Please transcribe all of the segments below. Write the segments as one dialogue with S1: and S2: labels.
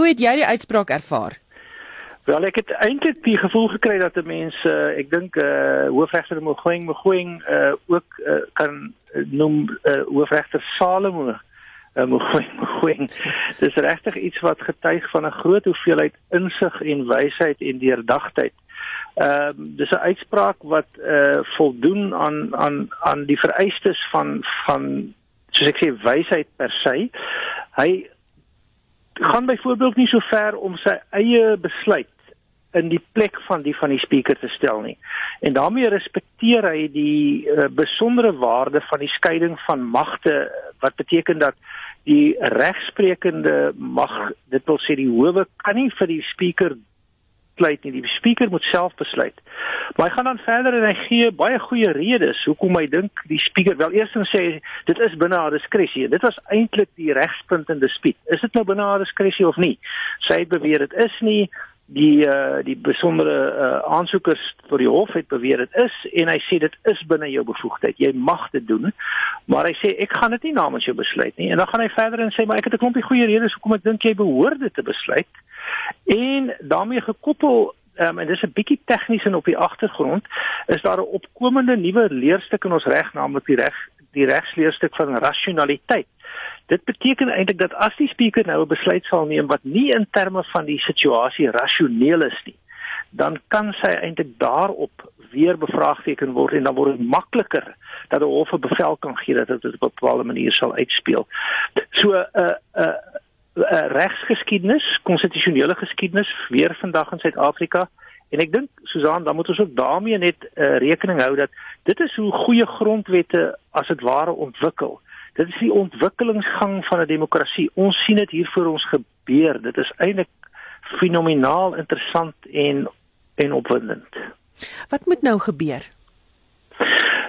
S1: Hoe het jy die uitspraak ervaar?
S2: Wel ek het eintlik die gevoel gekry dat die mense uh, ek dink eh uh, hoofregter Mogoeng Mogoeng eh uh, ook uh, kan noem uh, hoofregter Salomo uh, Mogoeng Mogoeng. Dis regtig iets wat getuig van 'n groot hoeveelheid insig en wysheid en deurdagtheid. Ehm uh, dis 'n uitspraak wat eh uh, voldoen aan aan aan die vereistes van van soos ek sê wysheid per se. Hy gaan byvoorbeeld nie so ver om sy eie besluit in die plek van die van die spreker te stel nie. En daarmee respekteer hy die uh, besondere waarde van die skeiding van magte wat beteken dat die regsprekende mag dit wil sê die howe kan nie vir die spreker besluit nie. Die spreker moet self besluit. Maar hy gaan dan verder en hy gee baie goeie redes hoekom hy dink die spreker wel eerstens sê dit is binne haar diskresie. Dit was eintlik die regspunt in dispuut. Is dit nou binne haar diskresie of nie? Sy het beweer dit is nie die uh, die besondere uh, aansoekers vir die hof het beweer dit is en hy sê dit is binne jou bevoegdheid jy mag dit doen maar hy sê ek gaan dit nie namens jou besluit nie en dan gaan hy verder en sê maar ek het 'n klompie goeie redes hoekom ek dink jy behoort dit te besluit en daarmee gekoppel um, en dis 'n bietjie tegnies en op die agtergrond is daar 'n opkomende nuwe leerstuk in ons reg naamlik die reg die regsleerstuk van rasionaliteit Dit beteken eintlik dat as die spreker nou 'n besluit sal neem wat nie in terme van die situasie rasioneel is nie, dan kan sy eintlik daarop weer bevraagteken word en dan word dit makliker dat 'n hof 'n bevel kan gee dat dit op 'n bepaalde manier sal uitspeel. So 'n uh, 'n uh, 'n uh, regsgeskiedenis, konstitusionele geskiedenis weer vandag in Suid-Afrika en ek dink Susan, dan moet ons ook daarmee net uh, rekening hou dat dit is hoe goeie grondwette as dit ware ontwikkel. Dit is die ontwikkelingsgang van 'n demokrasie. Ons sien dit hier voor ons gebeur. Dit is eintlik fenomenaal interessant en en opwindend.
S1: Wat moet nou gebeur?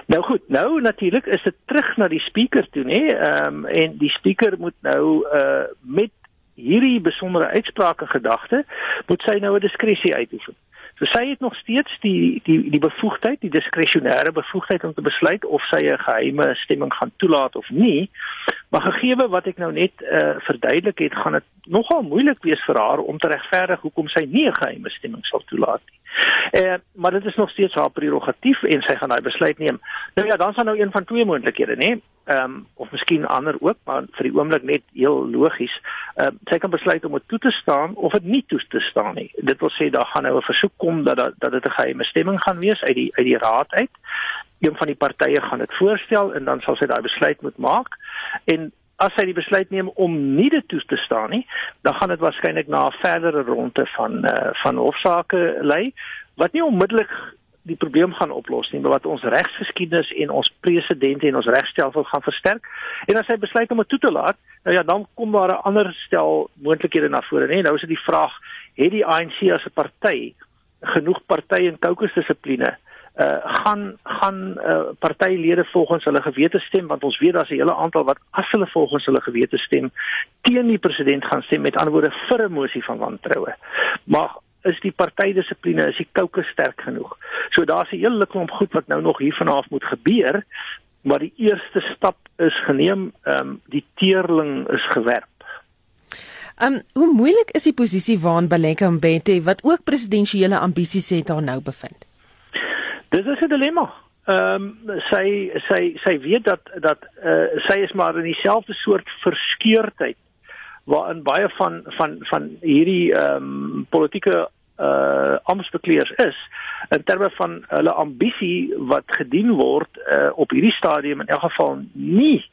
S2: Nou goed, nou natuurlik is dit terug na die spreker toe, nê? Ehm um, en die spreker moet nou uh met hierdie besondere uitsprake gedagte, moet sy nou 'n diskresie uitoefen. So sy het nog steeds die die die bevoegdheid, die diskresionêre bevoegdheid om te besluit of sy 'n geheime stemming gaan toelaat of nie. Maar gegeewe wat ek nou net uh, verduidelik het, gaan dit nogal moeilik wees vir haar om te regverdig hoekom sy nie 'n geheime stemming sal toelaat nie. Eh maar dit is nog steeds haar prerogatief en sy gaan daai besluit neem. Nou ja, dan sal nou een van twee moontlikhede, nê? Ehm um, of miskien ander ook, maar vir die oomblik net heel logies. Ehm uh, sy kan besluit om dit toe te staan of dit nie toe te staan nie. Dit wil sê daar gaan nou 'n versoek kom dat dat, dat dit 'n geheime stemming gaan wees uit die uit die raad uit. Een van die partye gaan dit voorstel en dan sal sy daai besluit moet maak. En as hy die besluit neem om nie dit toe te staan nie, dan gaan dit waarskynlik na 'n verdere ronde van uh, van hofsaake lei wat nie onmiddellik die probleem gaan oplos nie, maar wat ons regsgeskiedenis en ons presedente en ons regstelsel gaan versterk. En as hy besluit om dit toe te laat, nou ja, dan kom daar 'n ander stel moontlikhede na vore, nê? Nou is dit die vraag, het die ANC as 'n party genoeg party en kokesdissipline uh gaan gaan uh partylede volgens hulle gewete stem want ons weet daar's 'n hele aantal wat as hulle volgens hulle gewete stem teen die president gaan stem met ander woorde vir 'n mosie van wantroue. Maar is die partydissipline is die koue sterk genoeg. So daar's 'n hele klomp goed wat nou nog hier vanaf moet gebeur, maar die eerste stap is geneem, ehm um, die teerling is gewerp.
S1: Um hoe moeilik is die posisie waarin Baleka Mbete wat ook presidensiële ambisies het daar nou bevind?
S2: Dis is 'n dilemma. Ehm um, sy sy sy weet dat dat uh, sy is maar in dieselfde soort verskeurdheid waarin baie van van van hierdie ehm um, politieke uh amptbekleers is in terme van hulle ambisie wat gedien word uh, op hierdie stadium in elk geval nie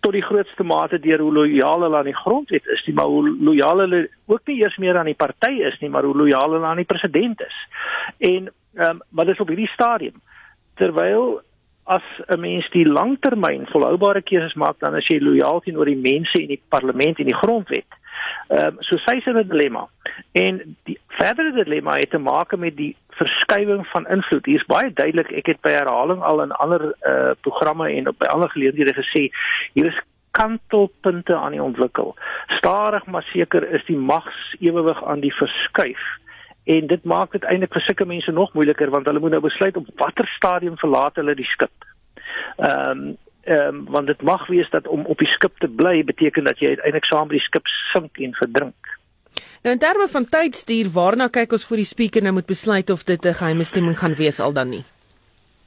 S2: tot die grootste mate deur hoe lojaal hulle aan die grondwet is, nie, maar hoe lojaal hulle ook nie eers meer aan die party is nie, maar hoe lojaal hulle aan die president is. En Ehm um, maar dis op hierdie stadium. Terwyl as 'n mens die langtermyn volhoubare keuses maak, dan is jy lojaal teenoor die mense en die parlement en die grondwet. Ehm um, so sy sê 'n dilemma. En die verdere dilemma het te maak met die verskywing van invloed. Hier's baie duidelik, ek het by herhaling al in ander uh programme en op by ander geleenthede gesê, hier is kantelpunte aan die ontwikkel. Stadig maar seker is die magsewewig aan die verskuif en dit maak dit eintlik vir sulke mense nog moeiliker want hulle moet nou besluit op watter stadium verlaat hulle die skip. Ehm um, ehm um, want dit mag wees dat om op die skip te bly beteken dat jy uiteindelik saam met die skip sink en verdrink.
S1: Nou in terme van tydstuur, waarna kyk ons vir die spreker nou moet besluit of dit 'n geheime stemming gaan wees al dan nie?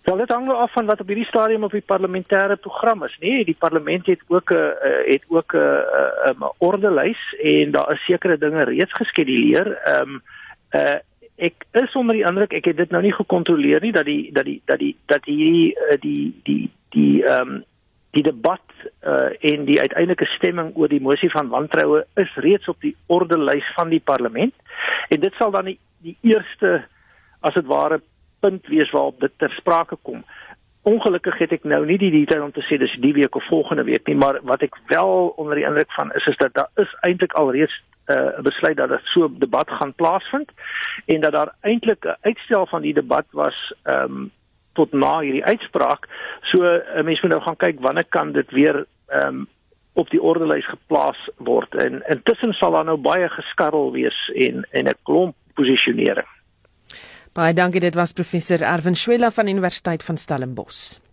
S2: Wel dit hang af van wat op hierdie stadium op die parlementêre program is, nee, die parlement het ook 'n uh, het ook 'n uh, 'n uh, ordelys en daar is sekere dinge reeds geskeduleer. Ehm um, uh ek is onder die indruk ek het dit nou nie gekontroleer nie dat die dat die dat die dat hierdie uh, die die die ehm um, die debat uh en die uiteindelike stemming oor die mosie van wantroue is reeds op die ordelys van die parlement en dit sal dan die, die eerste as dit ware punt wees waarop dit ter sprake kom. Ongelukkig het ek nou nie die detail om te sê dis die week of volgende week nie, maar wat ek wel onder die indruk van is is dat daar is eintlik al reeds eh, uh, besluit dat dit so 'n debat gaan plaasvind en dat daar eintlik 'n uitstel van die debat was ehm um, tot na hierdie uitspraak. So 'n uh, mens moet nou gaan kyk wanneer kan dit weer ehm um, op die ordelys geplaas word en intussen sal daar nou baie geskarrel wees en en 'n klomp posisionering.
S1: Baie dankie, dit was professor Erwin Schwella van Universiteit van Stellenbosch.